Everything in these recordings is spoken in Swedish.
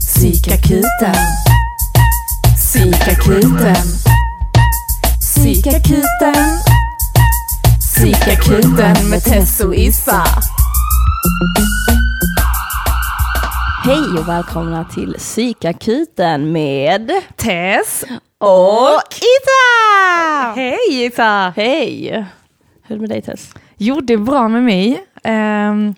Psykakuten. Psykakuten. Psykakuten. Psykakuten med Tess och Issa. Hej och välkomna till Psykakuten med Tess. och Ita! Hej Issa! Hej! Hur är det med dig Tess? Jo, det är bra med mig. Ehm,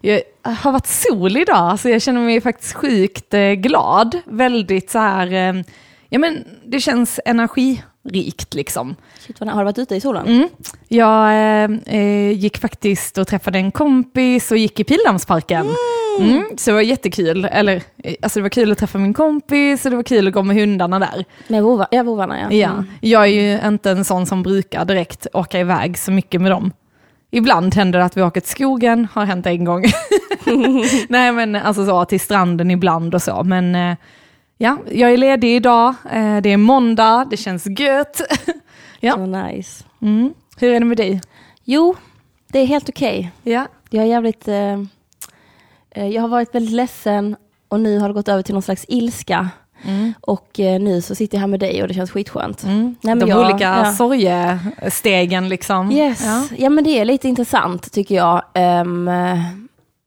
jag har varit sol idag, så jag känner mig faktiskt sjukt eh, glad. Väldigt så här, eh, ja men det känns energirikt liksom. Shit, har du varit ute i solen? Mm. Jag eh, eh, gick faktiskt och träffade en kompis och gick i Pildammsparken. Mm. så det var jättekul. Eller, alltså det var kul att träffa min kompis och det var kul att gå med hundarna där. Med vova, ja, vovarna ja. Ja. Mm. Jag är ju inte en sån som brukar direkt åka iväg så mycket med dem. Ibland händer det att vi åker till skogen, har hänt en gång. Nej men alltså så till stranden ibland och så. Men eh, ja, jag är ledig idag, eh, det är måndag, det känns gött. Ja. Så nice. Mm. Hur är det med dig? Jo, det är helt okej. Ja. Jag är jävligt... Eh, eh, jag har varit väldigt ledsen och nu har det gått över till någon slags ilska. Och eh, nu så sitter jag här med dig och det känns skitskönt. Nej, men De jag- olika ja. sorgestegen liksom. Yes, Ja. ja. men det är lite intressant tycker jag. Eh,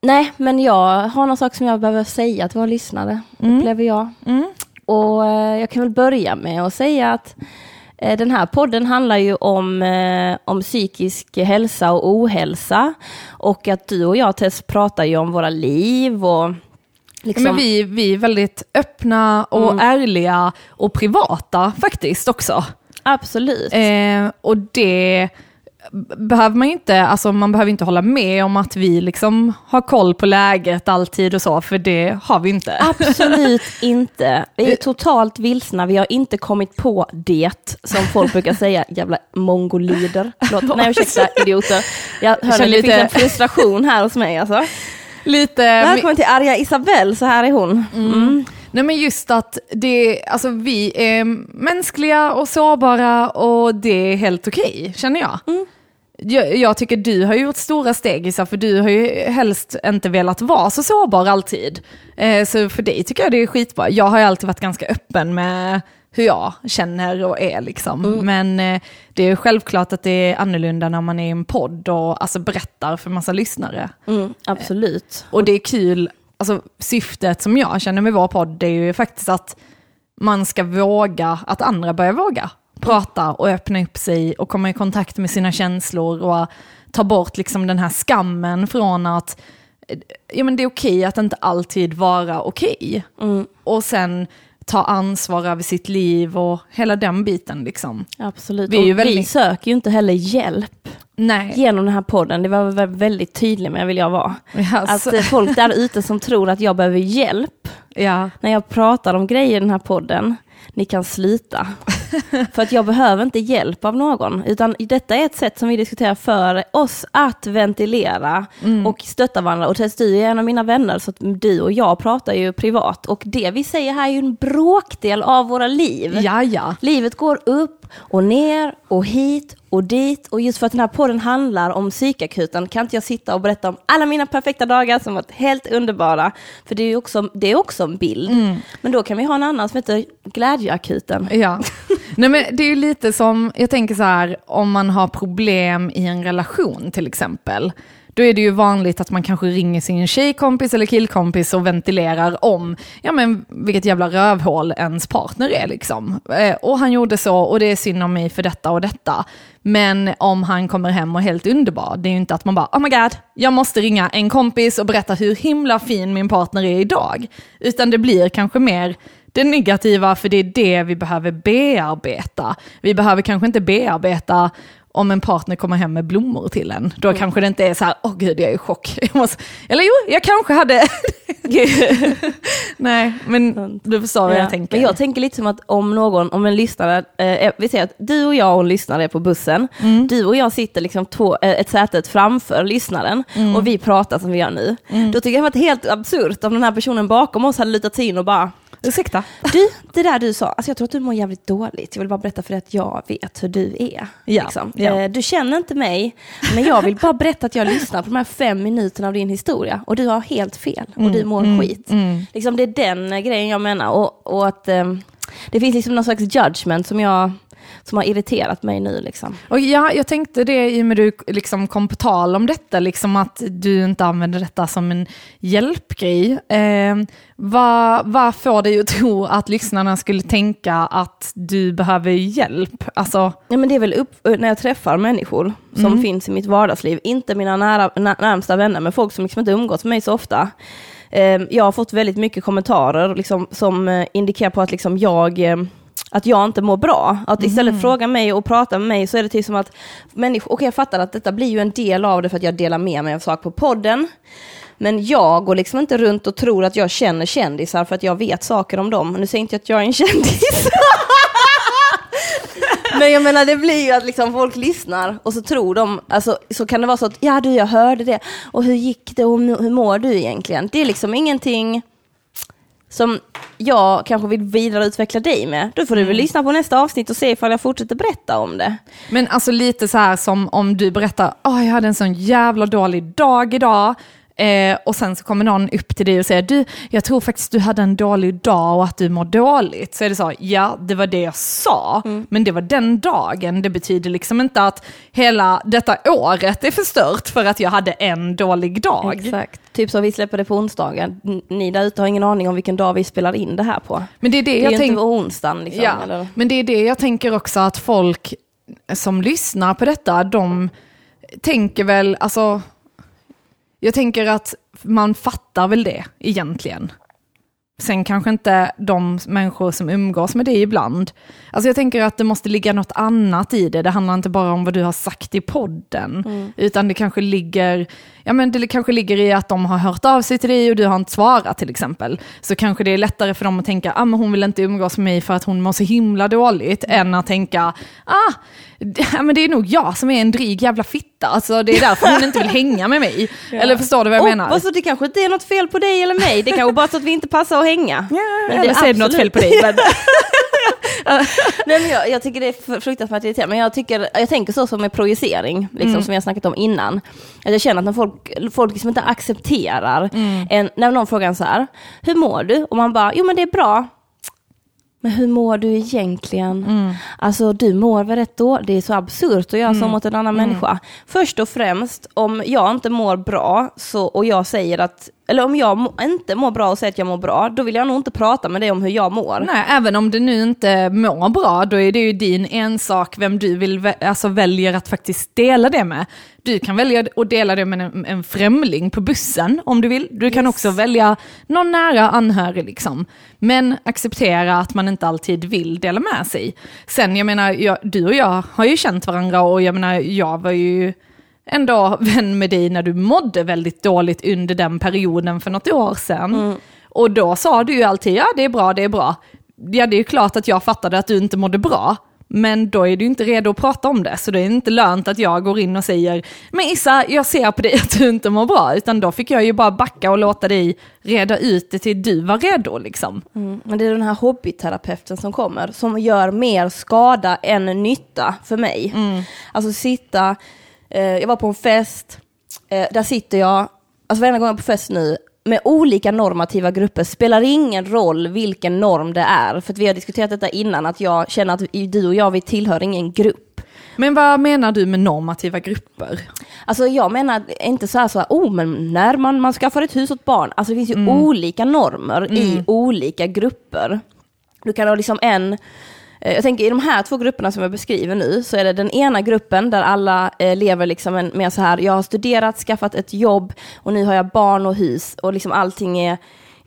nej, men jag har någon sak som jag behöver säga till våra lyssnare, upplever jag. Mm. Och eh, jag kan väl börja med att säga att eh, den här podden handlar ju om, eh, om psykisk hälsa och ohälsa. Och att du och jag Tess pratar ju om våra liv och liksom... Men vi, vi är väldigt öppna och ärliga och privata faktiskt också. Absolut. Eh, och det behöver man inte, alltså man behöver inte hålla med om att vi liksom har koll på läget alltid och så, för det har vi inte. Absolut inte. Vi är totalt vilsna. Vi har inte kommit på det, som folk brukar säga. Jävla mongolider. Nej, ursäkta idioter. Jag känner det lite- finns en frustration här hos mig. Alltså. Lite... Välkommen till arga Isabelle, så här är hon. Mm. Nej men just att det, alltså vi är mänskliga och sårbara och det är helt okej, känner jag. jag. Jag tycker du har gjort stora steg Issa, för du har ju helst inte velat vara så sårbar alltid. Eh, så för dig tycker jag det är skitbra. Jag har ju alltid varit ganska öppen med hur jag känner och är liksom. Men eh, det är självklart att det är annorlunda när man är i en podd och alltså, berättar för massa lyssnare. Mm, absolut. Och det är kul, alltså syftet som jag känner med vår podd det är ju faktiskt att man ska våga, att andra börjar våga prata och öppna upp sig och komma i kontakt med sina känslor och ta bort liksom den här skammen från att eh, ja, men det är okej att inte alltid vara okej. Och sen ta ansvar över sitt liv och hela den biten liksom. Absolut. Vi är ju och vi väldigt- söker ju inte heller hjälp Nej, genom den här podden. Det var väl väldigt tydlig med, vill jag vara. alltså, Att eh, folk där ute som tror att jag behöver hjälp, ja. när jag pratar om grejer i den här podden, ni kan sluta. för att jag behöver inte hjälp av någon, utan detta är ett sätt som vi diskuterar för oss att ventilera Mm. och stötta varandra. Och Tess, du är en av mina vänner, så att du och jag pratar ju privat. Och det vi säger här är ju en bråkdel av våra liv. Ja, ja. Livet går upp och ner och hit och dit. Och just för att den här podden handlar om psykakuten kan inte jag sitta och berätta om alla mina perfekta dagar som varit helt underbara. För det är ju också, det är också en bild. Men då kan vi ha en annan som heter glädjeakuten. Ja. Nej, men det är ju lite som, jag tänker så här, om man har problem i en relation till exempel. Då är det ju vanligt att man kanske ringer sin tjejkompis eller killkompis och ventilerar om, ja men vilket jävla rövhål ens partner är liksom. Eh, och han gjorde så och det är synd om mig för detta och detta. Men om han kommer hem och är helt underbar, det är ju inte att man bara, oh my god, jag måste ringa en kompis och berätta hur himla fin min partner är idag. Utan det blir kanske mer det negativa, för det är det vi behöver bearbeta. Vi behöver kanske inte bearbeta om en partner kommer hem med blommor till en. Då kanske det inte är så här, åh gud jag är i chock. Måste... Eller jo, jag kanske hade... Nej, men du förstår vad Ja, jag tänker. Men jag tänker lite som att om någon, om en lyssnare, eh, vi säger att du och jag och en lyssnare är på bussen, Mm. du och jag sitter liksom två, eh, ett sätet framför lyssnaren Mm. och vi pratar som vi gör nu. Då tycker jag det hade varit helt absurt om den här personen bakom oss hade lutat sig in och bara Ursäkta? Du, det där du sa, alltså jag tror att du mår jävligt dåligt. Jag vill bara berätta för dig att jag vet hur du är. Ja, liksom. ja. Eh, Du känner inte mig, men jag vill bara berätta att jag lyssnar på de här fem minuterna av din historia. Och du har helt fel. Och du mår skit. Liksom, det är den grejen jag menar. Och, och att eh, det finns liksom någon slags judgment som jag som har irriterat mig nu. Liksom. Och ja, jag tänkte det i och med du liksom kom på tal om detta, liksom att du inte använder detta som en hjälpgrej. Eh, vad, vad får dig att tro att lyssnarna skulle tänka att du behöver hjälp? Alltså, Ja, men det är väl upp, när jag träffar människor som finns i mitt vardagsliv, inte mina nära, nä, närmsta vänner, men folk som liksom inte umgås med mig så ofta. Eh, jag har fått väldigt mycket kommentarer liksom, som eh, indikerar på att liksom, jag eh, att jag inte mår bra. Att istället Mm. fråga mig och prata med mig så är det typ som att människor, okej jag fattar att detta blir ju en del av det för att jag delar med mig av saker på podden. Men jag går liksom inte runt och tror att jag känner kändisar för att jag vet saker om dem. Nu säger inte jag att jag är en kändis. Men jag menar det blir ju att liksom folk lyssnar och så tror de, alltså så kan det vara så att ja du jag hörde det och hur gick det och hur mår du egentligen? Det är liksom ingenting som jag kanske vill vidareutveckla dig med. Då får du väl lyssna på nästa avsnitt och se ifall jag fortsätter berätta om det. men alltså lite så här som om du berättar, åh jag hade en sån jävla dålig dag idag. Eh, och sen så kommer någon upp till dig och säger, du, jag tror faktiskt du hade en dålig dag och att du mår dåligt. Så är det så, ja det var det jag sa, men det var den dagen. Det betyder liksom inte att hela detta året är förstört för att jag hade en dålig dag. Exakt. Typ som vi släpper det på onsdagen. Ni där ute har ingen aning om vilken dag vi spelar in det här på. Men det är det, Det är jag tänker. inte onsdagen liksom. Ja, Eller? men det är det jag tänker också att folk som lyssnar på detta, de tänker väl, alltså, jag tänker att man fattar väl det egentligen. Sen kanske inte de människor som umgås med det ibland. Alltså jag tänker att det måste ligga något annat i det. Det handlar inte bara om vad du har sagt i podden. Utan det kanske ligger, ja men det kanske ligger i att de har hört av sig till dig och du har inte svarat till exempel. Så kanske det är lättare för dem att tänka, ah, men hon vill inte umgås med mig för att hon mår så himla dåligt. Än att tänka, ah, det, ja, men det är nog jag som är en dryg jävla fitta. Alltså det är därför hon inte vill hänga med mig. Eller förstår du vad jag Och, menar? alltså, det kanske inte är något fel på dig eller mig. Det kanske bara är så att vi inte passar att hänga. Ja, Men eller så är det något fel på dig. Men... Nej, men jag, jag tycker det är fruktansvärt irriterande, men jag, tycker, jag tänker så som med projicering, liksom, Mm. som har snackat om innan. Att jag känner att när folk, folk liksom inte accepterar, Mm. en, när någon frågar en så här, hur mår du? Och man bara, jo men det är bra. Men hur mår du egentligen? Mm. Alltså du mår väl rätt då? Det är så absurt att göra så mot en annan människa. Först och främst, om jag inte mår bra så, och jag säger att, eller om jag må, inte mår bra och säger att jag mår bra, då vill jag nog inte prata med dig om hur jag mår. Nej, även om du nu inte mår bra, då är det ju din ensak vem du vill, alltså väljer att faktiskt dela det med. Du kan välja att dela det med en, en främling på bussen om du vill. Du kan också välja någon nära anhörig liksom. Men acceptera att man inte alltid vill dela med sig. Sen, jag menar, jag, du och jag har ju känt varandra och jag menar, jag var ju ändå vän med dig när du mådde väldigt dåligt under den perioden för något år sedan. Och då sa du ju alltid, ja det är bra, det är bra. Ja det är klart att jag fattade att du inte mådde bra. Men då är du inte redo att prata om det, så det är inte lönt att jag går in och säger Men Issa, jag ser på dig att du inte mår bra, utan då fick jag ju bara backa och låta dig reda ut det till du var redo liksom. Mm, men det är den här hobbyterapeuten som kommer, som gör mer skada än nytta för mig. Alltså sitta, eh, jag var på en fest, eh, där sitter jag, alltså varenda gång jag är på fest nu, med olika normativa grupper, spelar ingen roll vilken norm det är. För att vi har diskuterat detta innan, att jag känner att du och jag, vi tillhör ingen grupp. Men vad menar du med normativa grupper? Alltså jag menar inte så här, så här oh men när man, man skaffar ett hus åt barn, alltså det finns ju olika normer i olika grupper. Du kan ha liksom en, jag tänker i de här två grupperna som jag beskriver nu, så är det den ena gruppen där alla eh, lever liksom en, med så här, jag har studerat, skaffat ett jobb och nu har jag barn och hus och liksom allting är,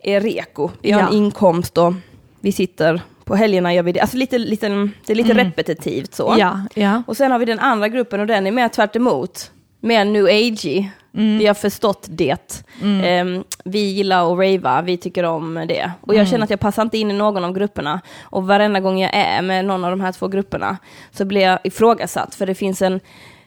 är reko. Vi har en Ja. inkomst och vi sitter på helgerna gör vi det, alltså lite, lite, det är lite repetitivt så. Ja, ja. Och sen har vi den andra gruppen och den är mer tvärt emot. Mer new agey. Vi har förstått det. Ehm, vi gillar att ravea, vi tycker om det. Och jag känner att jag passar inte in i någon av grupperna. Och varenda gång jag är med någon av de här två grupperna så blir jag ifrågasatt. För det finns en,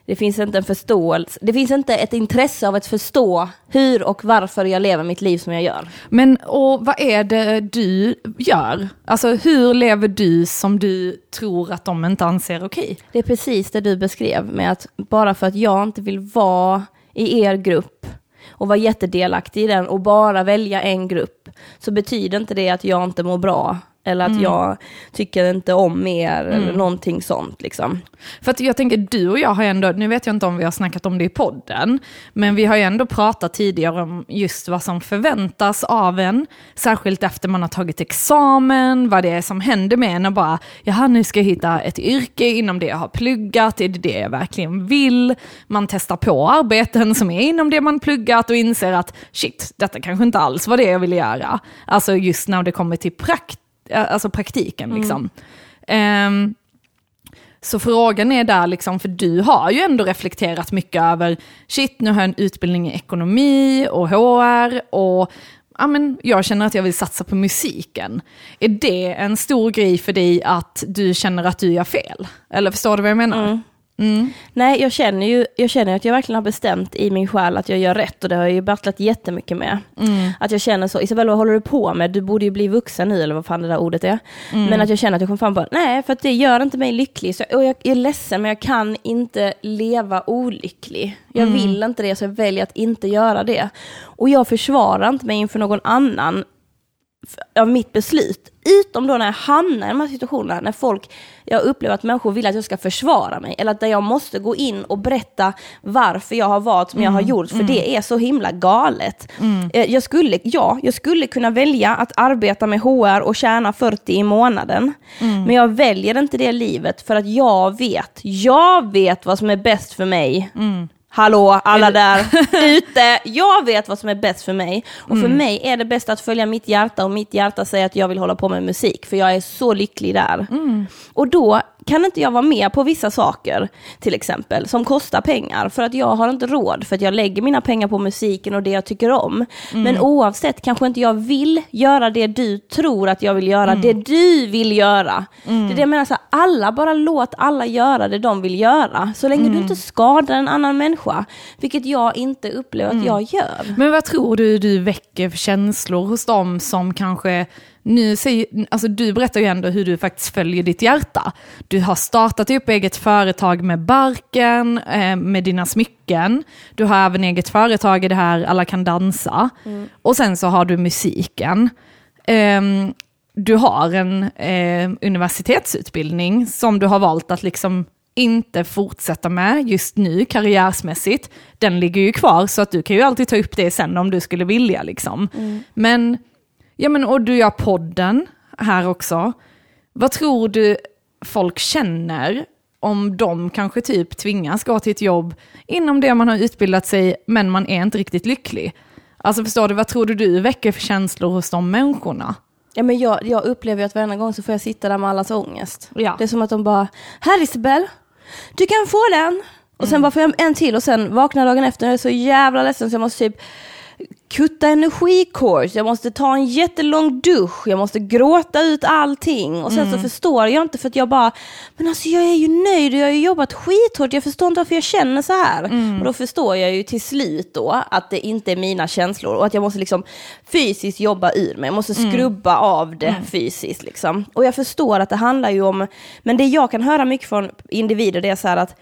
Det finns inte en förståelse, det finns inte ett intresse av att förstå hur och varför jag lever mitt liv som jag gör. Men och vad är det du gör? Alltså hur lever du som du tror att de inte anser okej? Det är precis det du beskrev med att bara för att jag inte vill vara i er grupp och vara jättedelaktig i den och bara välja en grupp så betyder inte det att jag inte mår bra eller att Mm. jag tycker inte om er eller någonting sånt liksom. För att jag tänker, du och jag har ändå, nu vet jag inte om vi har snackat om det i podden, men vi har ju ändå pratat tidigare om just vad som förväntas av en, särskilt efter man har tagit examen, vad det är som händer med en och bara, jaha nu ska jag hitta ett yrke inom det jag har pluggat, är det det jag verkligen vill? Man testar på arbeten som är inom det man pluggat och inser att shit, detta kanske inte alls var det jag ville göra. Alltså just när det kommer till prakt, alltså praktiken liksom. Ehm, så frågan är där, liksom, för du har ju ändå reflekterat mycket över, shit nu har jag en utbildning i ekonomi och HR och ja, men jag känner att jag vill satsa på musiken. Är det en stor grej för dig att du känner att du gör fel? Eller förstår du vad jag menar? Mm. Nej, jag känner ju jag känner att jag verkligen har bestämt i min själ att jag gör rätt och det har jag ju battlat jättemycket med. Mm. Att jag känner så, Isabella vad håller du på med? Du borde ju bli vuxen nu eller vad fan det där ordet är. Mm. Men att jag känner att jag kommer fram på, nej för att det gör inte mig lycklig. Så, och jag är ledsen men jag kan inte leva olycklig. Jag Mm. vill inte det så jag väljer att inte göra det. Och jag försvarar inte mig inför någon annan av mitt beslut. Utom då när jag hamnar i de här situationerna, när folk, jag upplever att människor vill att jag ska försvara mig, eller att jag måste gå in och berätta varför jag har valt som jag har gjort, för det är så himla galet. Eh, Jag skulle, ja, jag skulle kunna välja att arbeta med HR och tjäna 40 i månaden, men jag väljer inte det livet för att jag vet, jag vet vad som är bäst för mig. Hallå, alla där ute. Jag vet vad som är bäst för mig. Och för mig är det bäst att följa mitt hjärta och mitt hjärta säger att jag vill hålla på med musik, för jag är så lycklig där. Och då kan inte jag vara med på vissa saker, till exempel, som kostar pengar, för att jag har inte råd, för att jag lägger mina pengar på musiken och det jag tycker om. Men oavsett kanske inte jag vill göra det du tror att jag vill göra, det du vill göra. Det är det jag menar, så här, alla, bara låt alla göra det de vill göra, så länge du inte skadar en annan människa, vilket jag inte upplever att jag gör. Men vad tror du du väcker för känslor hos dem som kanske, nu säger, alltså du berättar ju ändå hur du faktiskt följer ditt hjärta. Du har startat upp eget företag med barken, eh, med dina smycken. Du har även eget företag i det här Alla kan dansa. Och sen så har du musiken. Ehm, du har en eh, universitetsutbildning som du har valt att liksom inte fortsätta med just nu karriärsmässigt. Den ligger ju kvar så att du kan ju alltid ta upp det sen om du skulle vilja. Liksom. Men, ja men och du gör podden här också. Vad tror du folk känner om de kanske typ tvingas gå till ett jobb inom det man har utbildat sig men man är inte riktigt lycklig? Alltså förstår du, vad tror du du väcker för känslor hos de människorna? Ja, men jag, jag upplever ju att varenda gång så får jag sitta där med allas ångest. Ja. Det är som att de bara, här Isabel, du kan få den. Och sen bara får jag en till och sen vaknar dagen efter och är så jävla ledsen så jag måste typ kutta energikors, jag måste ta en jättelång dusch, jag måste gråta ut allting. Och sen så förstår jag inte för att jag bara, men alltså jag är ju nöjd och jag har ju jobbat skithårt, jag förstår inte varför jag känner så här. Och då förstår jag ju till slut då att det inte är mina känslor. Och att jag måste liksom fysiskt jobba ur mig, jag måste skrubba av det fysiskt liksom. Och jag förstår att det handlar ju om, men det jag kan höra mycket från individer det är så här att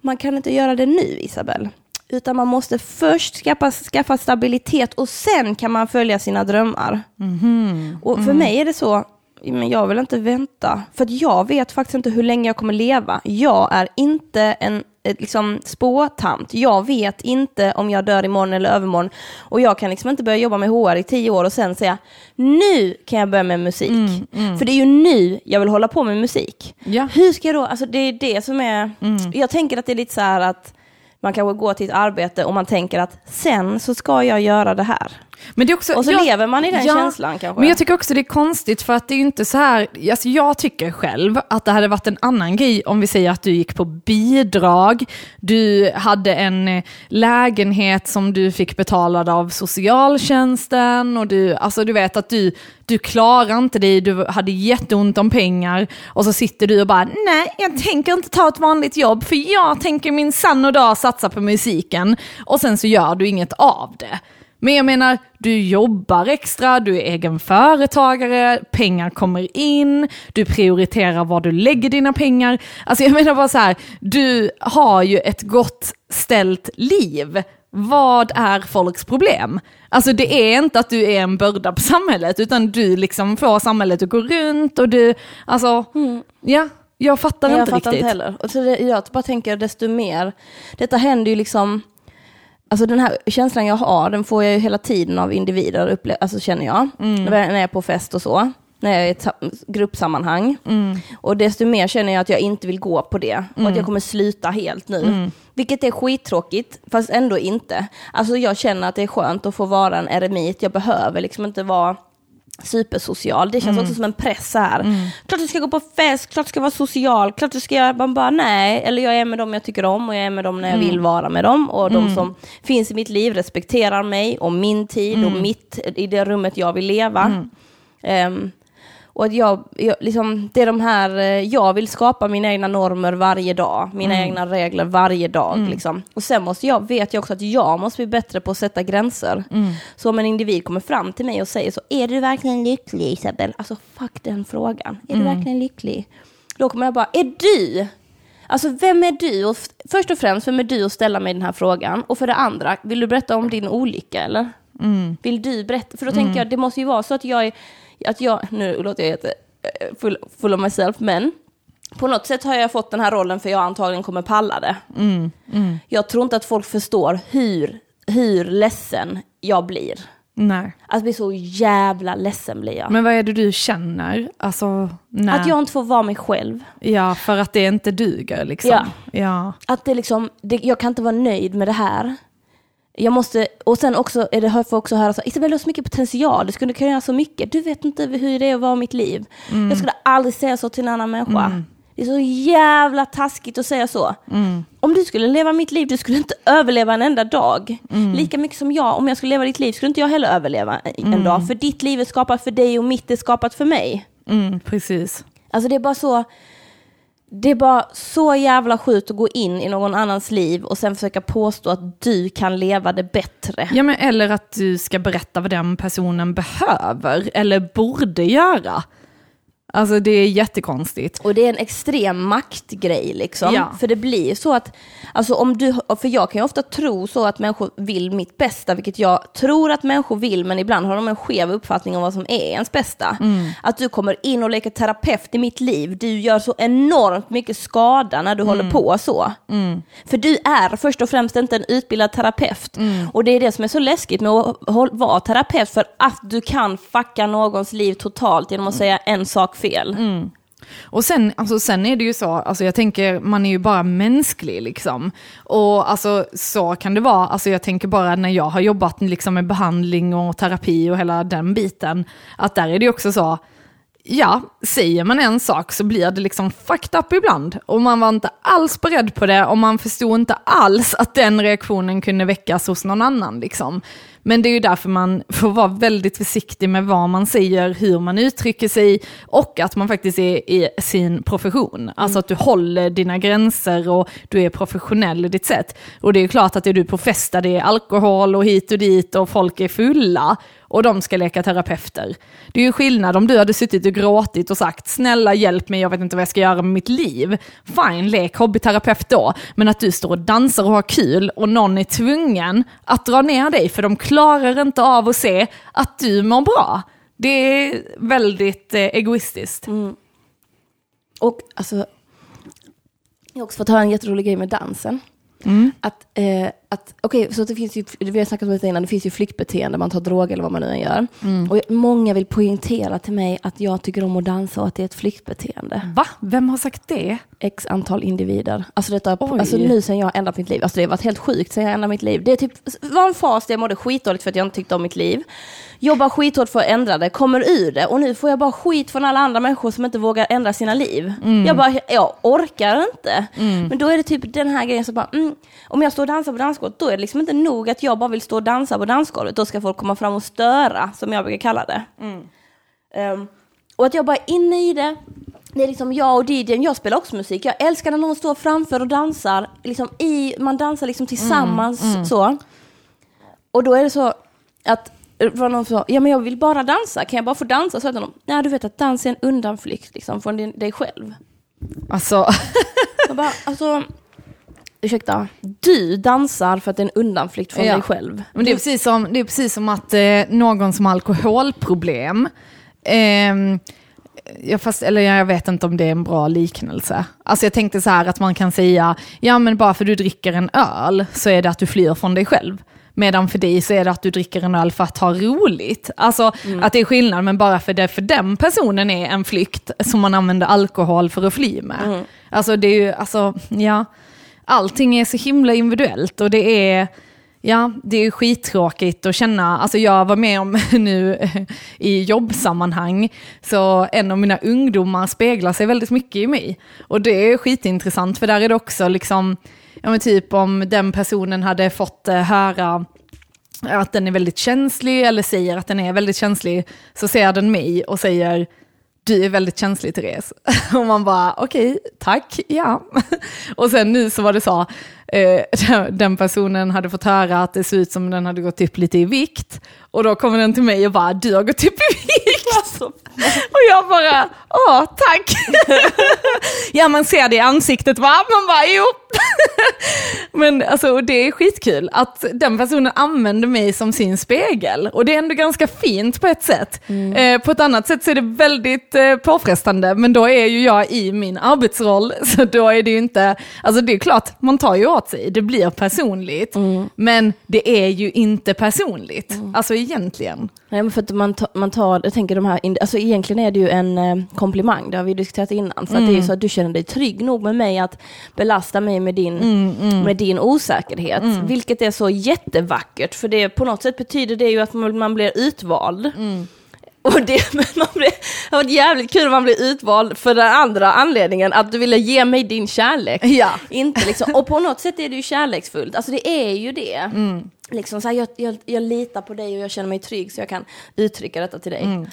man kan inte göra det nu Isabel. Utan man måste först skaffa, skaffa stabilitet och sen kan man följa sina drömmar. Och för mig är det så, men jag vill inte vänta. För att jag vet faktiskt inte hur länge jag kommer leva. Jag är inte en liksom spåtant. Jag vet inte om jag dör imorgon eller övermorgon. Och jag kan liksom inte börja jobba med HR i tio år och sen säga nu kan jag börja med musik. För det är ju nu jag vill hålla på med musik. Ja. Hur ska jag då, alltså det är det som är, jag tänker att det är lite så här att man kanske går till ett arbete och man tänker att sen så ska jag göra det här. Men, det är också, Och så jag- lever man i den ja, känslan kanske. Men jag tycker också det är konstigt för att det är ju inte så här, alltså jag tycker själv att det hade varit en annan grej om vi säger att du gick på bidrag, du hade en eh, lägenhet som du fick betalad av socialtjänsten och du, alltså du vet att du, du klarar inte dig, du hade jätteont om pengar och så sitter du och bara nej, jag tänker inte ta ett vanligt jobb för jag tänker min sann och dag satsa på musiken och sen så gör du inget av det. Men jag menar, du jobbar extra, du är egen företagare, pengar kommer in, du prioriterar var du lägger dina pengar. Alltså jag menar bara så här, du har ju ett gott ställt liv. Vad är folks problem? Alltså det är inte att du är en börda på samhället, utan du liksom får samhället att gå runt och du, alltså, ja, jag fattar Nej, inte jag fattar riktigt. inte heller. Och så det, jag bara tänker desto mer, detta händer ju liksom, alltså den här känslan jag har, den får jag ju hela tiden av individer, upple- alltså känner jag, Mm. när jag är på fest och så, när jag är i ett sa- gruppsammanhang. Mm. Och desto mer känner jag att jag inte vill gå på det, och att jag kommer sluta helt nu. Mm. Vilket är skittråkigt, fast ändå inte. Alltså jag känner att det är skönt att få vara en eremit, jag behöver liksom inte vara supersocial. Det känns Mm. också som en press här. Klart du ska gå på fest, klart du ska vara social, klart du ska göra, man bara nej. Eller jag är med dem jag tycker om och jag är med dem när jag Mm. vill vara med dem. Och de som finns i mitt liv respekterar mig och min tid Mm. och mitt, i det rummet jag vill leva. Ehm, och att jag, jag, liksom, det är de här, eh, jag vill skapa mina egna normer varje dag, mina Mm. egna regler varje dag. Liksom. Och sen måste jag, vet jag också att jag måste bli bättre på att sätta gränser. Mm. Så om en individ kommer fram till mig och säger så, är du verkligen lycklig Isabel? Alltså fuck den frågan, är Mm. du verkligen lycklig? Då kommer jag bara, är du? Alltså vem är du? Och först och främst, vem är du att ställa mig den här frågan? Och för det andra, vill du berätta om din olycka eller? Mm. Vill du berätta? För då tänker jag, det måste ju vara så att jag är, att jag, nu låter jag jätte eh, full, full of myself, men på något sätt har jag fått den här rollen för jag antagligen kommer palla det. Mm. Jag tror inte att folk förstår hur, hur ledsen jag blir. Nej. Att bli så jävla ledsen blir jag. Men vad är det du känner? Alltså, när... Att jag inte får vara mig själv. Ja, för att det inte duger liksom. Ja. ja. Att det liksom, det, jag kan inte vara nöjd med det här. Jag måste, och sen också, är det, jag också höra så Isabel du har så mycket potential, du skulle kunna göra så mycket. Du vet inte hur det är att vara mitt liv. Mm. Jag skulle aldrig säga så till en annan människa. Det är så jävla taskigt att säga så. Mm. Om du skulle leva mitt liv, du skulle inte överleva en enda dag. Mm. Lika mycket som jag, om jag skulle leva ditt liv skulle inte jag heller överleva en Mm. dag. För ditt liv är skapat för dig och mitt är skapat för mig. Mm, precis. Alltså det är bara så, det är bara så jävla sjukt att gå in i någon annans liv och sen försöka påstå att du kan leva det bättre. Ja, men eller att du ska berätta vad den personen behöver eller borde göra. Alltså det är jättekonstigt. Och det är en extrem maktgrej liksom. Ja. För det blir så att, alltså om du, för jag kan ju ofta tro så att människor vill mitt bästa, vilket jag tror att människor vill, men ibland har de en skev uppfattning om vad som är ens bästa. Mm. Att du kommer in och leker terapeut i mitt liv, du gör så enormt mycket skada när du Mm. håller på så. För du är först och främst inte en utbildad terapeut. Mm. Och det är det som är så läskigt med att vara terapeut, för att du kan fucka någons liv totalt genom att säga en sak fel. Mm. Och sen, alltså, sen är det ju så, alltså, jag tänker, man är ju bara mänsklig liksom. Och alltså, så kan det vara, alltså, jag tänker bara när jag har jobbat liksom, med behandling och terapi och hela den biten, att där är det ju också så, ja, säger man en sak så blir det liksom fucked up ibland. Och man var inte alls beredd på det och man förstod inte alls att den reaktionen kunde väckas hos någon annan. Liksom. Men det är ju därför man får vara väldigt försiktig med vad man säger, hur man uttrycker sig och att man faktiskt är i sin profession. Alltså att du håller dina gränser och du är professionell i ditt sätt. Och det är ju klart att är du på fest där det är alkohol och hit och dit och folk är fulla och de ska leka terapeuter. Det är ju skillnad om du hade suttit och gråtit och sagt snälla hjälp mig, jag vet inte vad jag ska göra med mitt liv. Fine, lek hobbyterapeut då. Men att du står och dansar och har kul och någon är tvungen att dra ner dig för de klarar inte av att se att du mår bra. Det är väldigt eh, egoistiskt. Och alltså, jag har också fått höra en jätterolig grej med dansen. Att eh, att, okej, så det finns ju, vi har snackat om det innan, det finns ju flyktbeteende, man tar droger eller vad man nu än gör. Mm. Och många vill poängtera till mig att jag tycker om att dansa och att det är ett flyktbeteende. Va? Vem har sagt det? X antal individer. Alltså, detta, Oj. alltså nu sen jag ändrat mitt liv, alltså det har varit helt sjukt sen jag ändrade mitt liv. Det är typ, var en fas där jag mådde skitdåligt för att jag inte tyckte om mitt liv. Jobbar skithårt för att ändra det, kommer ur det och nu får jag bara skit från alla andra människor som inte vågar ändra sina liv. Jag bara, jag orkar inte. Men då är det typ den här grejen som bara, mm, om jag står och dansar på dansgolvet, då är det liksom inte nog att jag bara vill stå och dansa på dansgolvet, då ska folk komma fram och störa, som jag brukar kalla det. Ehm, och att jag bara är inne i det. Det är liksom jag och DJn, jag spelar också musik. Jag älskar när någon står framför och dansar. Liksom i, man dansar liksom tillsammans så. Och då är det så att var någon sa, ja men jag vill bara dansa, kan jag bara få dansa? Så till honom, nej du vet att dans är en undanflykt liksom, från din, dig själv. Alltså, Jag bara, alltså, ursäkta, du dansar för att det är en undanflykt från Ja. dig själv. men det är precis som, det är precis som att eh, någon som har alkoholproblem, ehm, jag, fast, eller jag vet inte om det är en bra liknelse. Alltså jag tänkte så här att man kan säga, ja men bara för du dricker en öl så är det att du flyr från dig själv. Medan för dig så är det att du dricker en öl för att ha roligt. Alltså att det är skillnad, men bara för det för den personen är en flykt som man använder alkohol för att fly med. Alltså det är ju, alltså ja, allting är så himla individuellt och det är, ja, det är skittråkigt att känna, alltså jag var med om nu i jobbsammanhang, så en av mina ungdomar speglar sig väldigt mycket i mig. Och det är skitintressant, för där är det också liksom, ja men typ om den personen hade fått eh, höra att den är väldigt känslig eller säger att den är väldigt känslig, så ser den mig och säger du är väldigt känslig Therese. Och man bara, okej, tack, ja. Och sen nu så var det så, eh, den personen hade fått höra att det såg ut som den hade gått upp lite i vikt. Och då kommer den till mig och bara, du har gått upp i vikt. Och jag bara, åh, tack. ja, man ser det i ansiktet, va? Man bara, jo. Men alltså, och det är skitkul att den personen använder mig som sin spegel. Och det är ändå ganska fint på ett sätt. Eh, på ett annat sätt så är det väldigt eh, påfrestande, men då är ju jag i min arbetsroll, så då är det ju inte, alltså det är klart, man tar ju åt sig, det blir personligt, men det är ju inte personligt, alltså egentligen. Nej, men för att man, ta, man tar, jag tänker de här, alltså egentligen är det ju en eh, komplimang, det har vi diskuterat innan. För att det är ju så att du känner dig trygg nog med mig att belasta mig med din, Med din osäkerhet. Vilket är så jättevackert, för det på något sätt betyder det ju att man blir utvald. Och det, men man blir, det var jävligt kul om man blir utvald för den andra anledningen, att du ville ge mig din kärlek. Ja. Inte liksom, och på något sätt är det ju kärleksfullt, alltså det är ju det. Mm. Liksom så här, jag, jag, jag litar på dig och jag känner mig trygg så jag kan uttrycka detta till dig. Mm.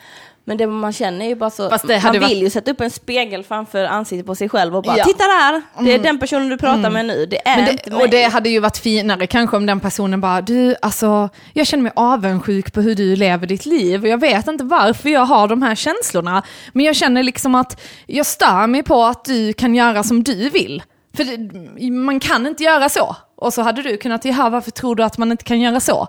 Men det man känner är ju bara så, det man vill varit- ju sätta upp en spegel framför ansiktet på sig själv och bara, Ja. titta där, det är den personen du pratar med nu, det är Men inte det, mig. och det hade ju varit finare kanske om den personen bara, du, alltså, jag känner mig avundsjuk på hur du lever ditt liv och jag vet inte varför jag har de här känslorna, men jag känner liksom att jag stör mig på att du kan göra som du vill. För det, man kan inte göra så. Och så hade du kunnat, jaha, varför tror du att man inte kan göra så?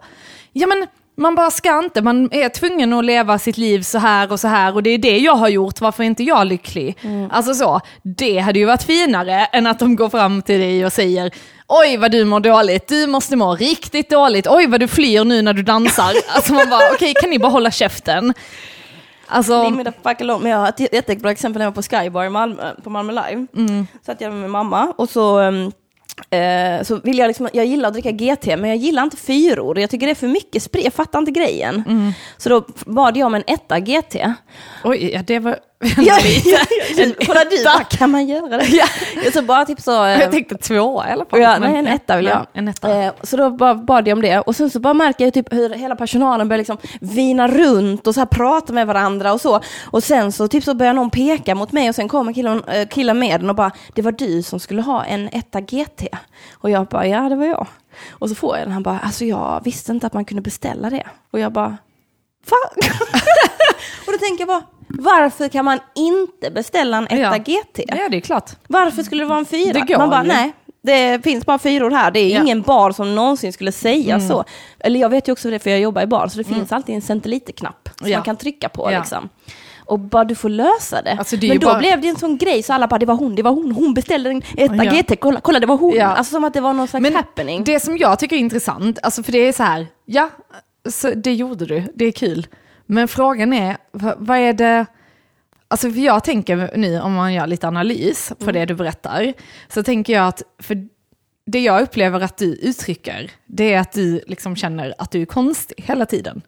Ja men, man bara ska inte, man är tvungen att leva sitt liv så här och så här och det är det jag har gjort, varför är inte jag lycklig? Alltså så, det hade ju varit finare än att de går fram till dig och säger Oj vad du mår dåligt, du måste må riktigt dåligt, oj vad du flyr nu när du dansar. Alltså man bara, okej kan ni bara hålla käften? Alltså, Leave me the fuck alone. Men jag har ett jättebra exempel när jag var på Skybar i Malmö, på Malmö Live. Mm. Satt jag med min mamma och så, ehm, eh, så vill jag liksom, jag gillar att dricka GT, men jag gillar inte fyror. Jag tycker det är för mycket sprit, jag fattar inte grejen. Mm. Så då bad jag om en etta GT. oj, ja, det var Ja, ja, ja. Kolla du, bara, kan man göra det? Ja. Ja, så bara typ så... eh, Jag tänkte två i alla fall. Ja, nej, en etta vill jag. Ja, En etta. Eh, så då bara bad jag om det. Och sen så bara märker jag typ hur hela personalen börjar liksom vina runt och så här prata med varandra och så. Och sen så typ så börjar någon peka mot mig och sen kommer killen, eh, killen med den och bara, det var du som skulle ha en etta GT. Och jag bara, ja det var jag. Och så får jag den, han bara, alltså jag visste inte att man kunde beställa det. Och jag bara, fan. och då tänker jag bara, varför kan man inte beställa en etta Ja. GT? Ja, det är klart. Varför skulle det vara en fyra? Det går Man bara, ju. nej, det finns bara fyror här. Det är Ja. ingen bar som någonsin skulle säga Mm. så. Eller jag vet ju också det för jag jobbar i bar, så det finns alltid en centiliterknapp som Ja. man kan trycka på. Ja. Liksom. och bara du får lösa det. Alltså, det men då bara- blev det en sån grej så alla bara det var hon, det var hon, hon beställde en etta Ja. GT, kolla, kolla det var hon. Ja. Alltså som att det var någon slags Men happening. det som jag tycker är intressant, alltså för det är så här, ja, så det gjorde du, det är kul. Men frågan är, vad, är det, alltså för jag tänker nu om man gör lite analys på det du berättar, så tänker jag att, för det jag upplever att du uttrycker, det är att du liksom känner att du är konstig hela tiden.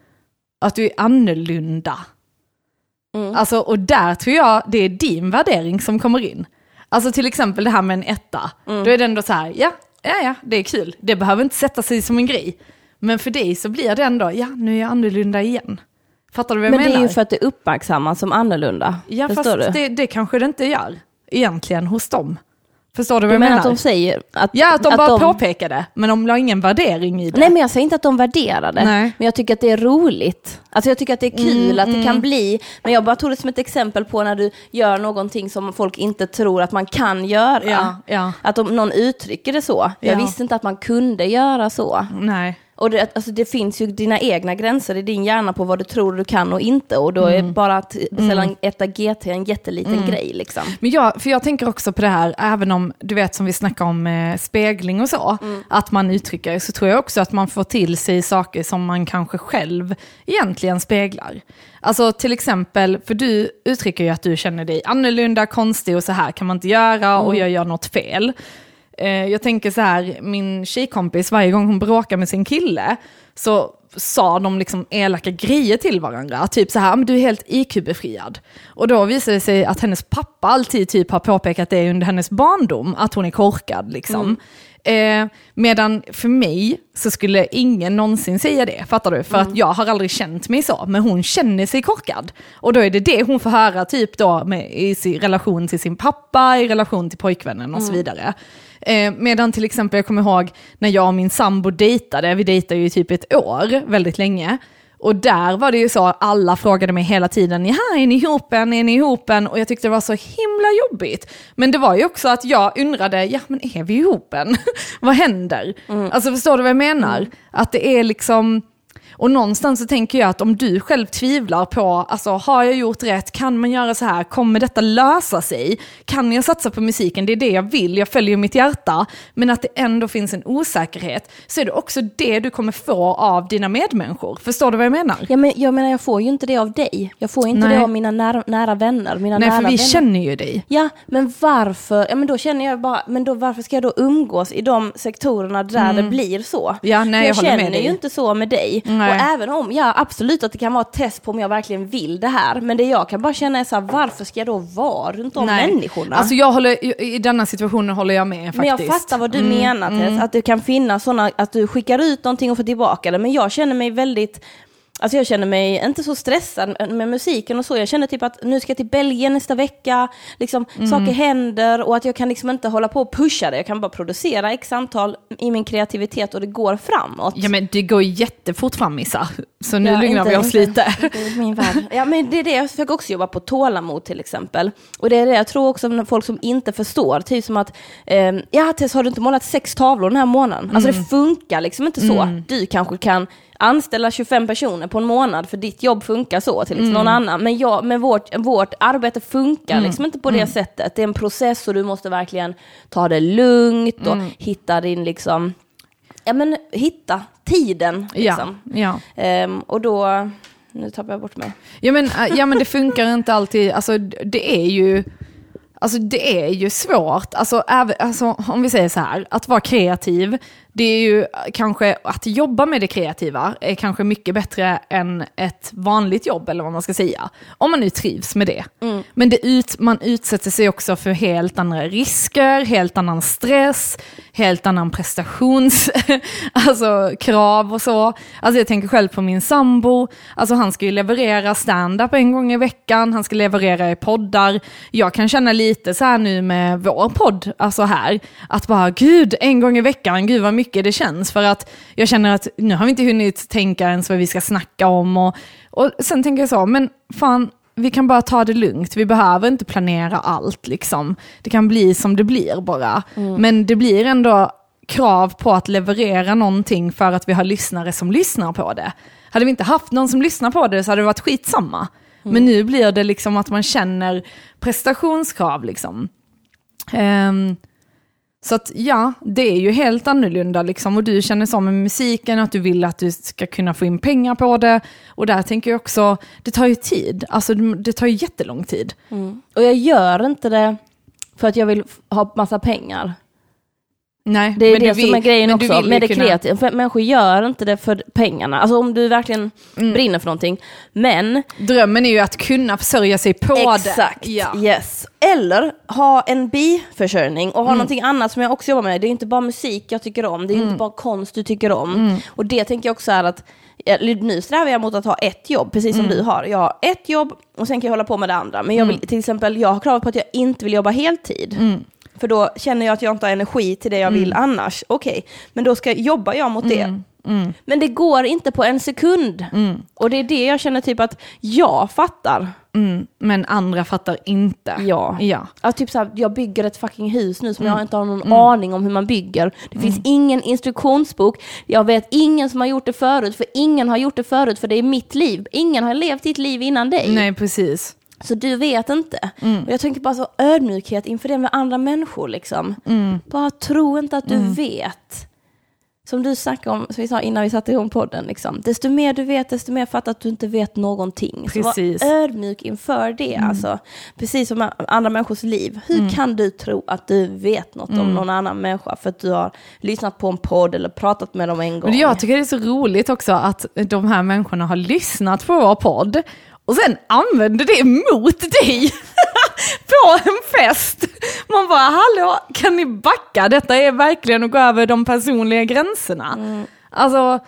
Att du är annorlunda. Alltså, och där tror jag det är din värdering som kommer in. Alltså till exempel det här med en etta. Då är det ändå så här, ja, ja, ja, det är kul. Det behöver inte sätta sig som en grej. Men för dig så blir det ändå, ja, nu är jag annorlunda igen. Fattar du vad jag Men det menar? är ju för att det uppmärksammas som annorlunda. ja, Förstår fast du? det, det kanske det inte gör egentligen hos dem. Förstår du vad jag menar menar? att de säger att... ja, att de bara de- påpekar det, men de la ingen värdering i det. Nej men jag säger inte att de värderar det, Nej. men jag tycker att det är roligt. Alltså jag tycker att det är kul Mm, att det kan bli, men jag bara tog det som ett exempel på när du gör någonting som folk inte tror att man kan göra. Ja, ja. Att om någon uttrycker det så. Jag Ja. visste inte att man kunde göra så. Nej. Och det, alltså det finns ju dina egna gränser i din hjärna på vad du tror du kan och inte. Och då är bara att beställa en etta GT en jätteliten grej liksom. Men jag, för jag tänker också på det här, även om du vet som vi snackar om eh, spegling och så, att man uttrycker, så tror jag också att man får till sig saker som man kanske själv egentligen speglar. Alltså till exempel, för du uttrycker ju att du känner dig annorlunda, konstig och så här kan man inte göra och jag gör något fel. Eh, jag tänker så här, min tjejkompis, varje gång hon bråkar med sin kille, så sa de liksom elaka grejer till varandra. Typ så här, "Ah, men du är helt IQ-befriad. Och då visade det sig att hennes pappa alltid typ har påpekat det under hennes barndom, att hon är korkad liksom. Eh, medan för mig så skulle ingen någonsin säga det, fattar du? För att jag har aldrig känt mig så, men hon känner sig korkad. Och då är det det hon får höra typ då med, i sin relation till sin pappa, i relation till pojkvännen och så vidare. Eh, medan till exempel jag kommer ihåg när jag och min sambo dejtade, vi dejtade ju typ ett år, väldigt länge. Och där var det ju så, alla frågade mig hela tiden, ja är ni ihop än, är ni ihop än? Och jag tyckte det var så himla jobbigt. Men det var ju också att jag undrade, ja men är vi ihop än? vad händer? Alltså förstår du vad jag menar? Att det är liksom, och någonstans så tänker jag att om du själv tvivlar på, alltså har jag gjort rätt, kan man göra så här, kommer detta lösa sig? Kan jag satsa på musiken? Det är det jag vill, jag följer mitt hjärta. Men att det ändå finns en osäkerhet, så är det också det du kommer få av dina medmänniskor. Förstår du vad jag menar? Ja, men jag menar jag får ju inte det av dig. Jag får inte Nej. det av mina nära, nära vänner. Mina Nej, nära för vi vänner. känner ju dig. Ja, men varför? Ja, men då känner jag bara, men då, varför ska jag då umgås i de sektorerna där det blir så? Mm. Ja, nej, jag med känner ju inte så med dig. Nej. Och även om, ja absolut att det kan vara ett test på om jag verkligen vill det här, men det jag kan bara känna är så här, varför ska jag då vara runt om människorna? Alltså jag håller, i- i denna situationen håller jag med faktiskt. Men jag fattar vad du Mm, menar Tess, att det kan finnas sådana, att du skickar ut någonting och får tillbaka det, men jag känner mig väldigt Alltså jag känner mig inte så stressad med musiken och så. Jag känner typ att nu ska jag till Belgien nästa vecka. Liksom, Mm. Saker händer och att jag kan liksom inte hålla på och pusha det. Jag kan bara producera x antal i min kreativitet och det går framåt. Ja men det går jättefort fram Missa, så nu Ja, lugnar inte- vi oss inte- lite. inte min värld. Ja, men det är det, jag försöker också jobba på tålamod till exempel. Och det är det jag tror också när folk som inte förstår, typ som att, eh, ja Tess har du inte målat sex tavlor den här månaden? Alltså Mm. det funkar liksom inte så. Du kanske kan anställa 25 personer på en månad för ditt jobb funkar så till liksom Mm. någon annan. Men, jag, men vårt, vårt arbete funkar liksom inte på det sättet. Det är en process och du måste verkligen ta det lugnt och Mm. hitta din liksom, ja men hitta tiden liksom. Ja, ja. Ehm, och då, nu tappar jag bort mig. Ja men, äh, ja men det funkar inte alltid, alltså det är ju, alltså det är ju svårt, alltså, även, alltså om vi säger så här, att vara kreativ, det är ju kanske, att jobba med det kreativa är kanske mycket bättre än ett vanligt jobb eller vad man ska säga. Om man nu trivs med det. Men det ut, man utsätter sig också för helt andra risker, helt annan stress, helt annan prestations, alltså krav och så. Alltså jag tänker själv på min sambo, alltså han ska ju leverera stand-up en gång i veckan, han ska leverera i poddar. Jag kan känna lite så här nu med vår podd, alltså här, att bara gud, en gång i veckan, gud vad mycket det känns. För att jag känner att nu har vi inte hunnit tänka ens vad vi ska snacka om. Och, och sen tänker jag så, men fan, vi kan bara ta det lugnt, vi behöver inte planera allt liksom. Det kan bli som det blir bara. Men det blir ändå krav på att leverera någonting för att vi har lyssnare som lyssnar på det. Hade vi inte haft någon som lyssnar på det så hade det varit skitsamma. Men nu blir det liksom att man känner prestationskrav liksom. Ehm, så att ja, det är ju helt annorlunda liksom. Och du känner så med musiken, att du vill att du ska kunna få in pengar på det. Och där tänker jag också, det tar ju tid. Alltså det tar ju jättelång tid. Och jag gör inte det för att jag vill ha massa pengar. Nej, Det är det vill- som är grejen också med det kunna- kreativa. För människor gör inte det för pengarna. Alltså om du verkligen Mm. brinner för någonting. Men Drömmen är ju att kunna försörja sig på det. Exakt, Ja. yes. Eller ha en biförsörjning och ha Mm. någonting annat som jag också jobbar med. Det är inte bara musik jag tycker om, det är Mm. inte bara konst du tycker om. Och det tänker jag också är att nu strävar jag mot att ha ett jobb, precis som Mm. du har. Jag har ett jobb och sen kan jag hålla på med det andra. Men jag vill till exempel, jag har krav på att jag inte vill jobba heltid. Mm. För då känner jag att jag inte har energi till det jag vill annars. Okej, men då ska, jobbar jag mot det. Mm. Men det går inte på en sekund. Och det är det jag känner typ att jag fattar. Mm, men andra fattar inte. Ja. ja. Ja, typ såhär, jag bygger ett fucking hus nu som Mm. jag inte har någon aning om hur man bygger. Det finns ingen instruktionsbok. Jag vet ingen som har gjort det förut, för ingen har gjort det förut, för det är mitt liv. Ingen har levt ditt liv innan dig. Nej, precis. Så du vet inte. Mm. Och jag tänker bara så ödmjukhet inför det med andra människor liksom. Mm. Bara tro inte att du vet. Som du snackade om, som vi sa innan vi satte igång podden, liksom. desto mer du vet, desto mer fattar att du inte vet någonting. Så Precis. var ödmjuk inför det. Alltså. Precis som andra människors liv. Hur Mm. kan du tro att du vet något om någon annan människa för att du har lyssnat på en podd eller pratat med dem en gång? Men jag tycker det är så roligt också att de här människorna har lyssnat på vår podd och sen använder det mot dig på en fest. Man bara, hallå, kan ni backa? Detta är verkligen att gå över de personliga gränserna. Alltså,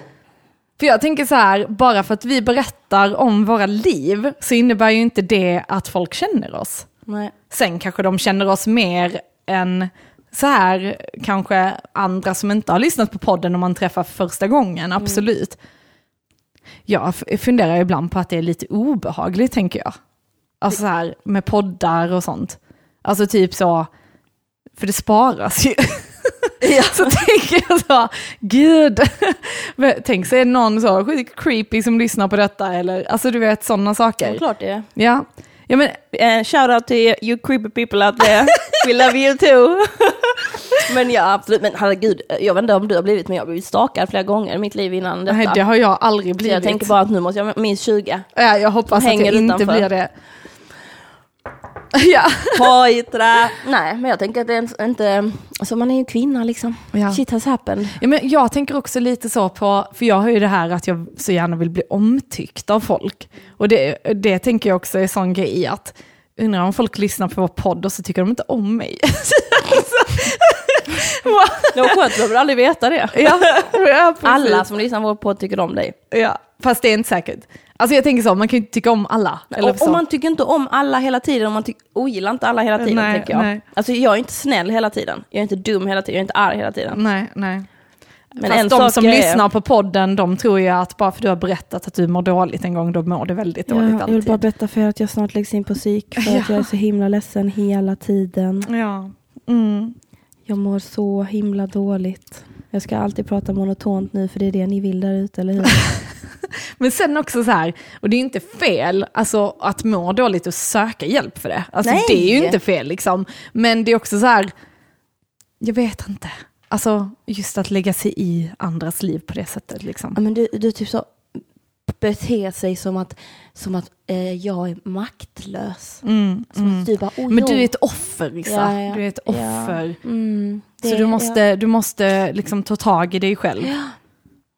för jag tänker så här, bara för att vi berättar om våra liv så innebär ju inte det att folk känner oss. Nej. Sen kanske de känner oss mer än så här kanske andra som inte har lyssnat på podden om man träffar för första gången, absolut. Jag funderar ibland på att det är lite obehagligt tänker jag. Alltså så här med poddar och sånt. Alltså typ så, för det sparas ju. Så tänker jag så, gud, tänk sig någon så sjukt creepy som lyssnar på detta eller, alltså du vet sådana saker. klart det är. Ja, ja men Eh, shout out to you creepy people out there. We love you too. men ja, absolut. Men herregud, jag vet inte om du har blivit, men jag har blivit stakad flera gånger i mitt liv innan detta. nej, det har jag aldrig Så blivit. jag tänker bara att nu måste jag minst 20. Ja, jag hoppas att jag inte utanför. blir det. Ja. Pojträ! Nej, men jag tänker att det är inte... Alltså man är ju kvinna liksom. Ja. Shit has happened. ja, men jag tänker också lite så på, för jag har ju det här att jag så gärna vill bli omtyckt av folk. Och det, det tänker jag också är sån grej att, undrar om folk lyssnar på vår podd och så tycker de inte om mig. Det var skönt, du behöver aldrig veta det. ja, ja. Alla som lyssnar på vår podd tycker om dig. Ja, fast det är inte säkert. Alltså jag tänker så, man kan ju inte tycka om alla. Eller Och, så. och man tycker inte om alla hela tiden, och man ogillar inte alla hela tiden, Nej, tänker jag. nej. Alltså jag är inte snäll hela tiden. Jag är inte dum hela tiden, jag är inte arg hela tiden. Nej, nej. Men Fast de som är- lyssnar på podden, de tror ju att bara för du har berättat att du mår dåligt en gång, då mår du väldigt dåligt alltid. berätta för er att jag snart läggs in på psyk, för att jag är så himla ledsen hela tiden. Ja. Mm. Jag mår så himla dåligt. Jag ska alltid prata monotont nu, för det är det ni vill där ute, eller hur? Men sen också så här, och det är inte fel alltså, att må dåligt och söka hjälp för det. Alltså, Nej. det är ju inte fel liksom. Men det är också så här, jag vet inte. Alltså just att lägga sig i andras liv på det sättet liksom. Ja, men du, du typ så beter sig som att, som att eh, jag är maktlös. Mm, Som mm. att du bara, oh, Men du är ett offer Lisa. Ja, ja. Du är ett Ja. offer. Mm, Så det- du måste, du måste liksom ta tag i dig själv.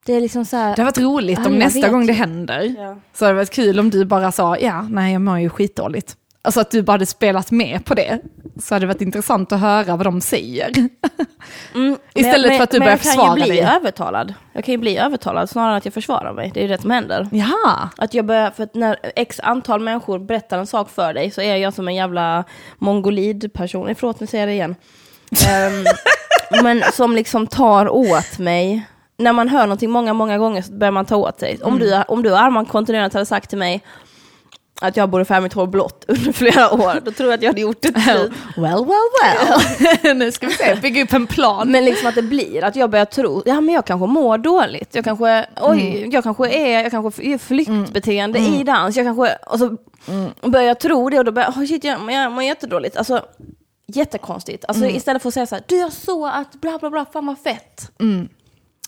Det är liksom så här... Det har varit roligt om nästa vet gång det händer. Ja. Så det varit kul om du bara sa, ja, nej jag mår ju skitdåligt. Alltså att du bara hade spelat med på det. Så hade det varit intressant att höra vad de säger. Mm, Istället men, för att du men börjar jag kan försvara ju bli dig. övertalad. Jag kan ju bli övertalad snarare än att jag försvarar mig. Det är ju det som händer. Ja, Att jag börjar, för att när x antal människor berättar en sak för dig så är jag som en jävla mongolid-person. Eh, Förlåt, nu säger jag det igen. Ehm, men som liksom tar åt mig. När man hör någonting många, många gånger så börjar man ta åt sig. Om, du, om du och Arman kontinuerligt hade sagt till mig att jag borde färga mitt hår blått under flera år, då tror jag att jag hade gjort det till slut. Well, well, well. nu ska vi se, bygga upp en plan. Men liksom att det blir, att jag börjar tro, ja men jag kanske mår dåligt, jag kanske, oj, Mm. jag kanske är, jag kanske är flyktbeteende i dans, jag kanske, och så börjar jag tro det och då börjar jag, oh shit, jag, jag mår jättedåligt. Alltså, jättekonstigt. Alltså Mm. istället för att säga så här, du jag såg att bla bla bla, fan vad fett. Mm.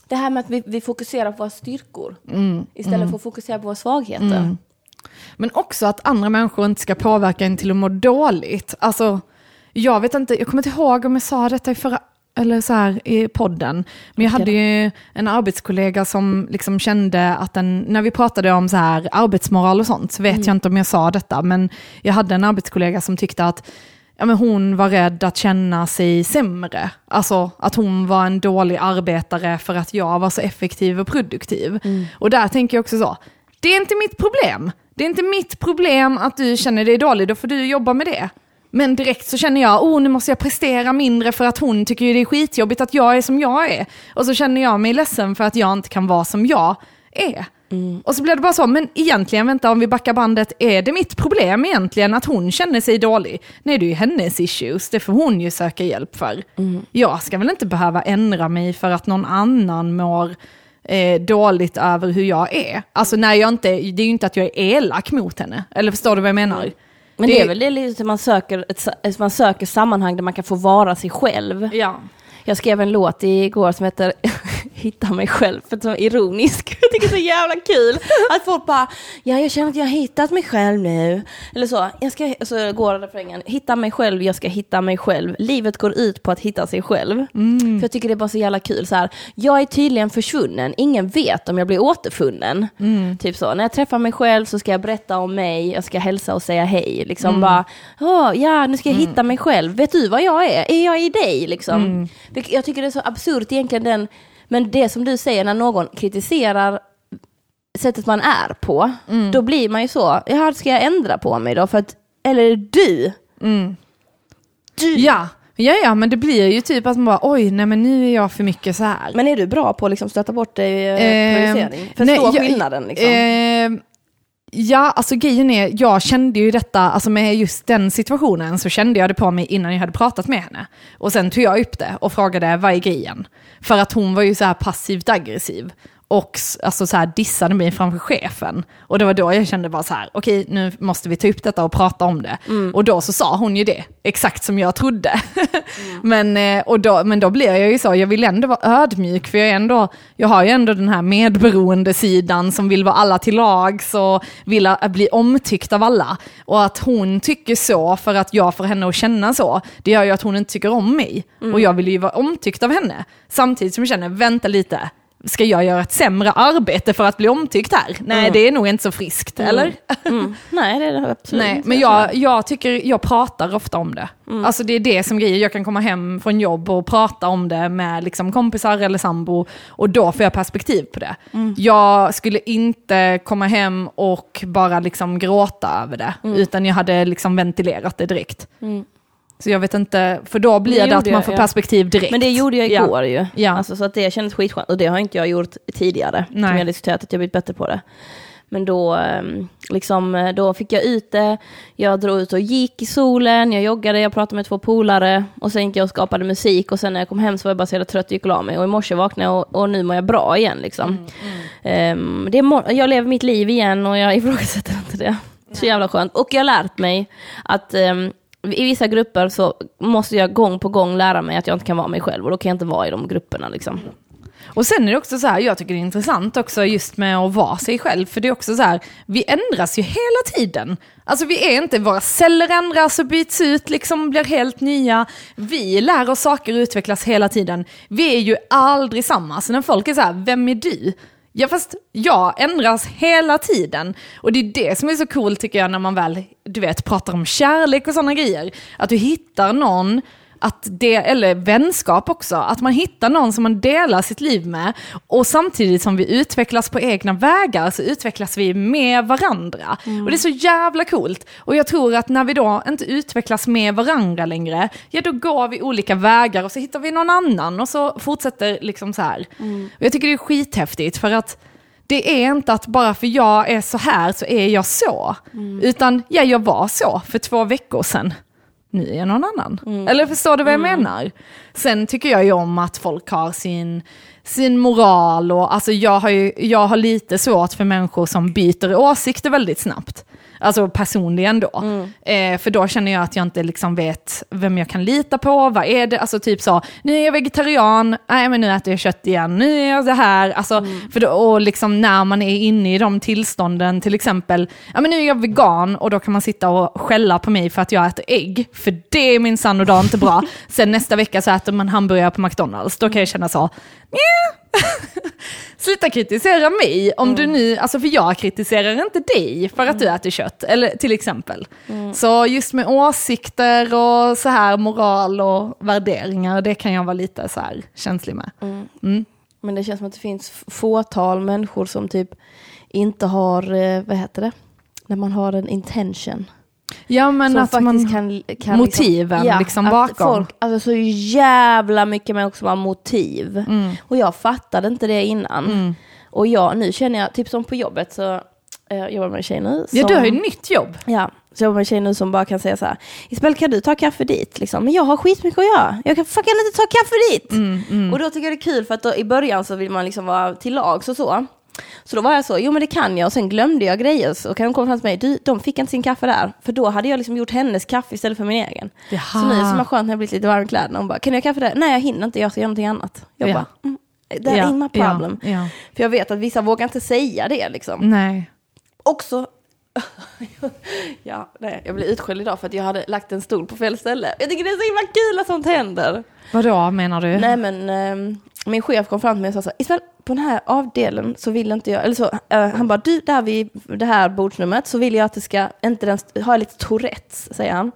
Det här med att vi, vi fokuserar på våra styrkor, Mm. istället för att fokusera på våra svagheter. Men också att andra människor inte ska påverka en till att må dåligt. Alltså, jag vet inte, jag kommer inte ihåg om jag sa detta i förra eller så här i podden. Men jag hade ju en arbetskollega som liksom kände att den, när vi pratade om så här arbetsmoral och sånt, så vet jag inte om jag sa detta, men jag hade en arbetskollega som tyckte att ja, men hon var rädd att känna sig sämre. Alltså att hon var en dålig arbetare för att jag var så effektiv och produktiv. Och där tänker jag också så, det är inte mitt problem. Det är inte mitt problem att du känner dig dålig, då får du jobba med det. Men direkt så känner jag, oh nu måste jag prestera mindre för att hon tycker det är skitjobbigt att jag är som jag är. Och så känner jag mig ledsen för att jag inte kan vara som jag är. Och så blir det bara så, men egentligen, vänta om vi backar bandet, är det mitt problem egentligen att hon känner sig dålig? Nej, det är ju hennes issues, det får hon ju söka hjälp för. Jag ska väl inte behöva ändra mig för att någon annan mår eh, dåligt över hur jag är. Alltså när jag inte, det är ju inte att jag är elak mot henne, eller förstår du vad jag menar? Men det, är väl det lite man söker, ett, man söker sammanhang där man kan få vara sig själv. Ja. Jag skrev en låt igår som heter Hitta mig själv, för att den var ironisk. Jag tycker det är så jävla kul att folk bara, ja jag känner att jag har hittat mig själv nu. Eller så, jag ska, så går refrängen, hitta mig själv, jag ska hitta mig själv. Livet går ut på att hitta sig själv. För jag tycker det är bara så jävla kul så här, jag är tydligen försvunnen, ingen vet om jag blir återfunnen. Typ så, när jag träffar mig själv så ska jag berätta om mig, jag ska hälsa och säga hej. Liksom bara, Åh, ja nu ska jag hitta mig själv, vet du vad jag är? Är jag i dig liksom? Det- Jag tycker det är så absurt egentligen den, men det som du säger när någon kritiserar sättet man är på, då blir man ju så, ja ska jag ändra på mig då? För att, eller du, Ja. Ja, ja, men det blir ju typ att man bara, oj, nej men nu är jag för mycket så här. men är du bra på att liksom stöta bort dig eh, projicering? Förstå nej, skillnaden liksom? Ehm, ja, alltså grejen är, jag kände ju detta, alltså med just den situationen så kände jag det på mig innan jag hade pratat med henne. Och sen tog jag upp det och frågade vad är grejen? För att hon var ju så här passivt aggressiv. Och alltså så här dissade mig framför chefen. Och det var då jag kände bara så här, okej nu måste vi ta upp detta och prata om det. Och då så sa hon ju det, exakt som jag trodde. men, eh, och då, men då blir jag ju så, jag vill ändå vara ödmjuk för jag, är ändå, jag har ju ändå den här medberoende sidan som vill vara alla till lags och vill bli omtyckt av alla. Och att hon tycker så för att jag får henne att känna så, det gör ju att hon inte tycker om mig. Och jag vill ju vara omtyckt av henne. Samtidigt som jag känner, vänta lite, ska jag göra ett sämre arbete för att bli omtyckt här? Nej, det är nog inte så friskt, eller? Mm. Nej, det är det absolut Nej, inte. men jag, jag tycker, jag pratar ofta om det. Alltså det är det som grejer, jag kan komma hem från jobb och prata om det med liksom kompisar eller sambo och då får jag perspektiv på det. Jag skulle inte komma hem och bara liksom gråta över det, utan jag hade liksom ventilerat det direkt. Så jag vet inte, för då blir Det det, att man jag, får ja. perspektiv direkt. Men det gjorde jag Ja. igår ju. Ja. Alltså, så att det kändes skitskönt. Och det har inte jag gjort tidigare. Nej. Som jag diskuterat att jag blivit bättre på det. Men då, ehm, liksom, då fick jag ut det. Jag drog ut och gick i solen. Jag joggade, jag pratade med två polare. Och sen gick jag och skapade musik. Och sen när jag kom hem så var jag bara så jävla trött och gick och la mig. Och i morse vaknade jag och, och nu mår jag bra igen. Liksom. Ehm, det är jag lever mitt liv igen och jag ifrågasätter inte det. Så jävla skönt. Och jag har lärt mig att ehm, i vissa grupper så måste jag gång på gång lära mig att jag inte kan vara mig själv och då kan jag inte vara i de grupperna liksom. Och sen är det också så här, jag tycker det är intressant också just med att vara sig själv, för det är också så här, vi ändras ju hela tiden. Alltså vi är inte, våra celler ändras och byts ut, liksom blir helt nya. Vi lär oss saker och utvecklas hela tiden. Vi är ju aldrig samma, så när folk är så här, vem är du? Ja fast jag ändras hela tiden. Och det är det som är så coolt tycker jag när man väl, du vet, pratar om kärlek och sådana grejer. Att du hittar någon att det, eller vänskap också, att man hittar någon som man delar sitt liv med och samtidigt som vi utvecklas på egna vägar så utvecklas vi med varandra. Och det är så jävla coolt. Och jag tror att när vi då inte utvecklas med varandra längre, ja då går vi olika vägar och så hittar vi någon annan och så fortsätter liksom så här. Och jag tycker det är skithäftigt för att det är inte att bara för jag är så här så är jag så. Mm. Utan ja, jag var så för två veckor sedan. Nu är jag någon annan. Mm. Eller förstår du vad jag menar? Sen tycker jag ju om att folk har sin, sin moral och alltså jag har, ju, jag har lite svårt för människor som byter åsikter väldigt snabbt. Alltså personligen då. Eh, för då känner jag att jag inte liksom vet vem jag kan lita på, vad är det, alltså typ så, nu är jag vegetarian, nej men nu äter jag kött igen, nu är jag det här, alltså, för då, och liksom när man är inne i de tillstånden, till exempel, ja men nu är jag vegan och då kan man sitta och skälla på mig för att jag äter ägg, för det är min sann och dag inte bra. Sen nästa vecka så äter man hamburgare på McDonalds, då kan jag känna så. Sluta kritisera mig om du nu, alltså för jag kritiserar inte dig för att du äter kött, eller till exempel. Så just med åsikter och så här moral och värderingar, det kan jag vara lite så här känslig med. Mm. Men det känns som att det finns fåtal människor som typ inte har, eh, vad heter det? När man har en intention. Ja men som att faktiskt man, kan, kan motiven liksom att bakom. Folk, alltså så jävla mycket människor som har motiv. Mm. Och jag fattade inte det innan. Och jag, nu känner jag, typ som på jobbet så, eh, jag jobbar med en tjej nu. ja som- du har ju nytt jobb. Ja, så jag jobbar med en tjej nu som bara kan säga så här, Isabel kan du ta kaffe dit? Liksom. Men jag har skitmycket att göra, jag kan fucking inte ta kaffe dit! Mm, Och då tycker jag det är kul för att då, i början så vill man liksom vara till lags och så. Så då var jag så, jo men det kan jag och sen glömde jag grejer. Så kan hon komma fram till mig, du, de fick inte sin kaffe där. För då hade jag liksom gjort hennes kaffe istället för min egen. Jaha. Så nu som är skönt när jag blivit lite varm i kläderna. Hon bara, kan jag kaffe där? Nej jag hinner inte, jag ska göra någonting annat. Jag Ja. bara, mm, that Ja, ain't my ja, problem. ja. För jag vet att vissa vågar inte säga det liksom Nej. också... ja, nej, jag blev utskälld idag för att jag hade lagt en stol på fel ställe. Jag tycker det är så himla kul att sånt händer. Vadå menar du? Nej men ehm, min chef kom fram till mig och sa så Isabel, på den här avdelen så vill inte jag, eller så, eh, han bara, du där vid det här bordsnumret så vill jag att det ska, inte den, st- ha lite Tourettes, säger han.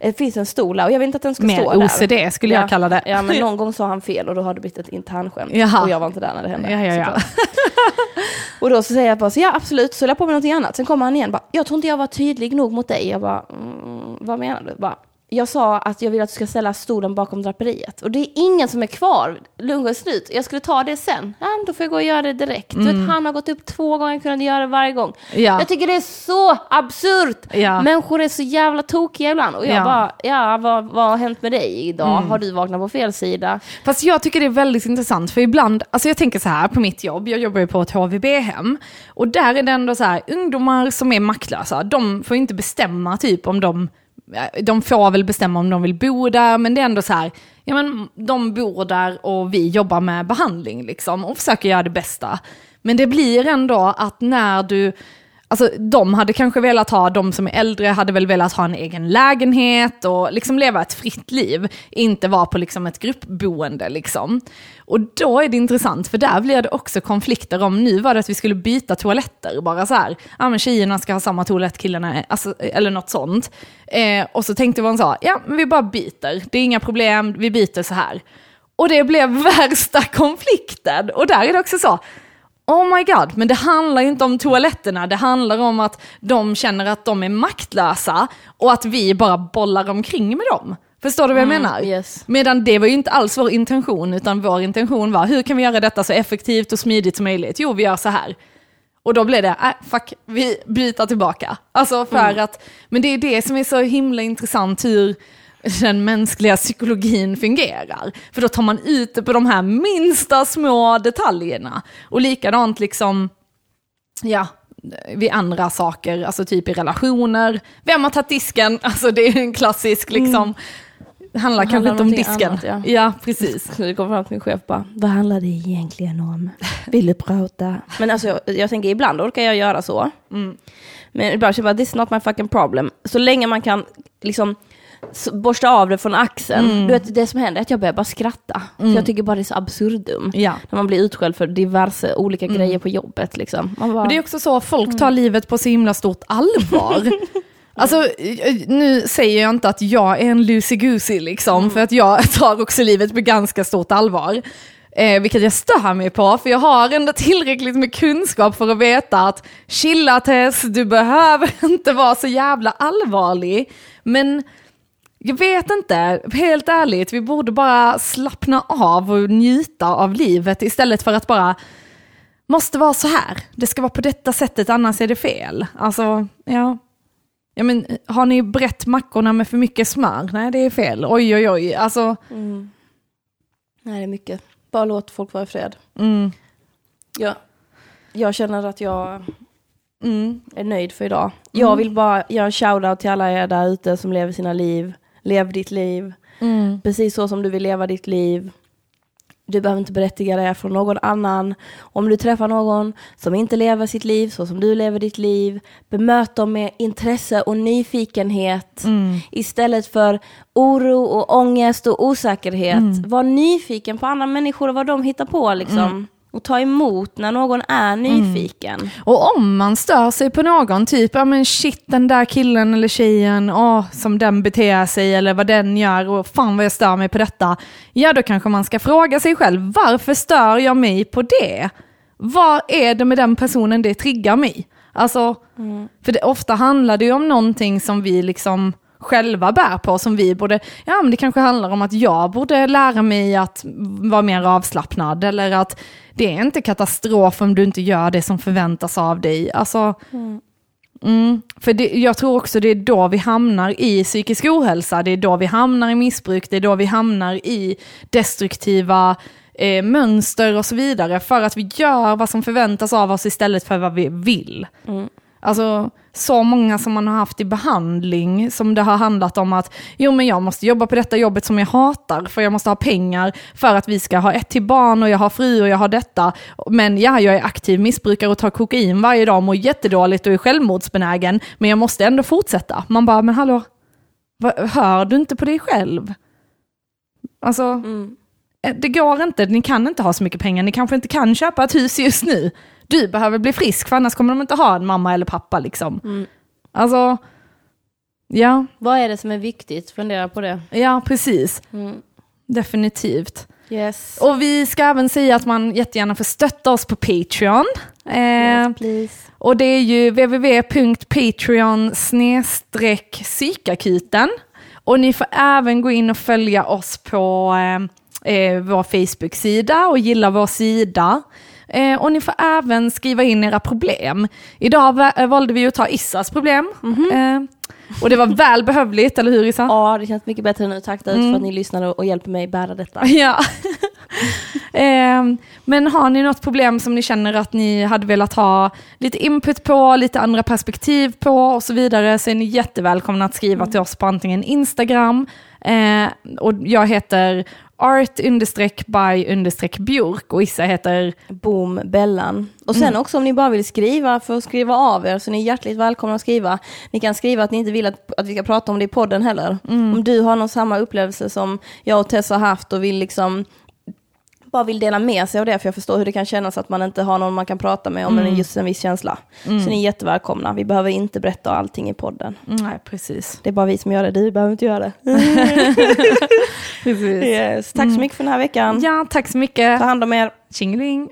Det finns en stol där och jag vill inte att den ska Mer stå där. OCD skulle jag ja, kalla det. Ja, men någon gång sa han fel och då har det blivit ett internskämt. Jaha. Och jag var inte där när det hände. Ja, ja, ja. Och då så säger jag bara så ja absolut, så höll jag på med någonting annat. Sen kommer han igen bara, jag tror inte jag var tydlig nog mot dig. Jag bara, mm, vad menar du? Bara, jag sa att jag vill att du ska ställa stolen bakom draperiet. Och det är ingen som är kvar. Är slut. Jag skulle ta det sen. Ja, då får jag gå och göra det direkt. Du vet, han har gått upp två gånger, kunnat göra det varje gång. Mm. Ja. Jag tycker det är så absurt. Ja. Människor är så jävla tokiga ibland. Och jag Ja. bara, ja vad, vad har hänt med dig idag? Har du vaknat på fel sida? Fast jag tycker det är väldigt intressant, för ibland, alltså jag tänker så här på mitt jobb, jag jobbar ju på ett HVB-hem, och där är det ändå så här, ungdomar som är maktlösa, de får inte bestämma typ om de, de får väl bestämma om de vill bo där, men det är ändå så här, ja men de bor där och vi jobbar med behandling liksom, och försöker göra det bästa. Men det blir ändå att när du, Alltså de hade kanske velat ha, de som är äldre hade väl velat ha en egen lägenhet och liksom leva ett fritt liv, inte vara på liksom ett gruppboende liksom. Och då är det intressant, för där blir det också konflikter om, nu var det att vi skulle byta toaletter, bara så här, ja men tjejerna ska ha samma toalett, killarna, alltså, eller något sånt. Eh, och så tänkte man så, ja men vi bara byter, det är inga problem, vi byter så här. Och det blev värsta konflikten, och där är det också så, Oh my god, men det handlar inte om toaletterna, det handlar om att de känner att de är maktlösa och att vi bara bollar omkring med dem. Förstår du vad jag menar? yes. Medan det var ju inte alls vår intention, utan vår intention var hur kan vi göra detta så effektivt och smidigt som möjligt? Jo, vi gör så här. Och då blev det, äh, fuck, vi byter tillbaka. Alltså för att, men det är det som är så himla intressant hur den mänskliga psykologin fungerar. För då tar man ut det på de här minsta små detaljerna. Och likadant liksom, ja, vid andra saker, alltså typ i relationer. Vem har tagit disken? Alltså det är en klassisk liksom, det handlar Det kanske handlar inte om disken. annat, ja. ja, precis. Så det kom fram till min chef bara, vad handlar det egentligen om? Vill du prata? Men alltså jag, jag tänker ibland orkar jag göra så. Men ibland känner jag bara, this is not my fucking problem. Så länge man kan liksom borsta av det från axeln. Du vet, det som händer är att jag börjar bara skratta. För jag tycker bara det är så absurdum. Ja. När man blir utskälld för diverse olika grejer på jobbet. Liksom. Bara, Men det är också så, folk tar livet på så himla stort allvar. Alltså, eh, nu säger jag inte att jag är en loosey-goosey liksom, för att jag tar också livet på ganska stort allvar. Eh, vilket jag stör mig på, för jag har ändå tillräckligt med kunskap för att veta att chilla Tess, du behöver inte vara så jävla allvarlig. Men jag vet inte, helt ärligt, vi borde bara slappna av och njuta av livet istället för att bara måste vara så här. Det ska vara på detta sättet, annars är det fel. Alltså, ja. ja men, har ni brett mackorna med för mycket smör? Nej, det är fel. Oj, oj, oj. Alltså, Mm. Nej, det är mycket. Bara låt folk vara i fred. mm, Ja. Jag känner att jag mm, är nöjd för idag. Jag vill bara göra en shoutout till alla er där ute som lever sina liv. Lev ditt liv. mm, Precis så som du vill leva ditt liv. Du behöver inte berättiga det från någon annan. Om du träffar någon som inte lever sitt liv så som du lever ditt liv, bemöt dem med intresse och nyfikenhet mm. istället för oro och ångest och osäkerhet. Var nyfiken på andra människor och vad de hittar på liksom. Och ta emot när någon är nyfiken. Och om man stör sig på någon, typ, ja men shit den där killen eller tjejen, åh, som den beter sig eller vad den gör och fan vad jag stör mig på detta. Ja då kanske man ska fråga sig själv, varför stör jag mig på det? Vad är det med den personen det triggar mig? Alltså, för det, ofta handlar det ju om någonting som vi liksom själva bär på, som vi borde, ja men det kanske handlar om att jag borde lära mig att vara mer avslappnad, eller att det är inte katastrof om du inte gör det som förväntas av dig. Alltså, mm, för det, jag tror också det är då vi hamnar i psykisk ohälsa, det är då vi hamnar i missbruk, det är då vi hamnar i destruktiva eh, mönster och så vidare, för att vi gör vad som förväntas av oss istället för vad vi vill. Alltså så många som man har haft i behandling som det har handlat om att jo men jag måste jobba på detta jobbet som jag hatar för jag måste ha pengar för att vi ska ha ett till barn och jag har fru och jag har detta. Men ja, jag är aktiv missbrukare och tar kokain varje dag och mår jättedåligt och är självmordsbenägen men jag måste ändå fortsätta. Man bara, men hallå, hör du inte på dig själv? Alltså, Mm. Eh, det går inte, ni kan inte ha så mycket pengar, ni kanske inte kan köpa ett hus just nu. Du behöver bli frisk för annars kommer de inte ha en mamma eller pappa liksom. Mm. Alltså, ja, Vad är det som är viktigt? Fundera på det. ja precis. Mm. Definitivt. Yes. Och vi ska även säga att man jättegärna får stötta oss på Patreon. Eh, yes, och det är ju www.patreon psykakuten. Och ni får även gå in och följa oss på eh, eh, vår Facebook-sida och gilla vår sida. Eh, och ni får även skriva in era problem. Idag eh, valde vi att ta Issas problem. Eh, och det var välbehövligt, eller hur Issa? Ja, det känns mycket bättre nu. Tack där ute för att ni lyssnar och hjälper mig bära detta. Ja. Ehm, Men har ni något problem som ni känner att ni hade velat ha lite input på, lite andra perspektiv på och så vidare så är ni jättevälkomna att skriva till oss på antingen Instagram eh, och jag heter art by björk och Issa heter Boom Bellan. Och sen Mm. också om ni bara vill skriva för att skriva av er så ni är hjärtligt välkomna att skriva. Ni kan skriva att ni inte vill att, att vi ska prata om det i podden heller. Mm. Om du har någon samma upplevelse som jag och Tessa har haft och vill liksom bara vill dela med sig av det, för jag förstår hur det kan kännas att man inte har någon man kan prata med om Mm. just en viss känsla. Så ni är jättevälkomna. Vi behöver inte berätta allting i podden. Mm, Nej, precis. Det är bara vi som gör det, du behöver inte göra det. precis. Yes. Tack så mycket för den här veckan. Ja, tack så mycket. Ta hand om er. Tjingeling.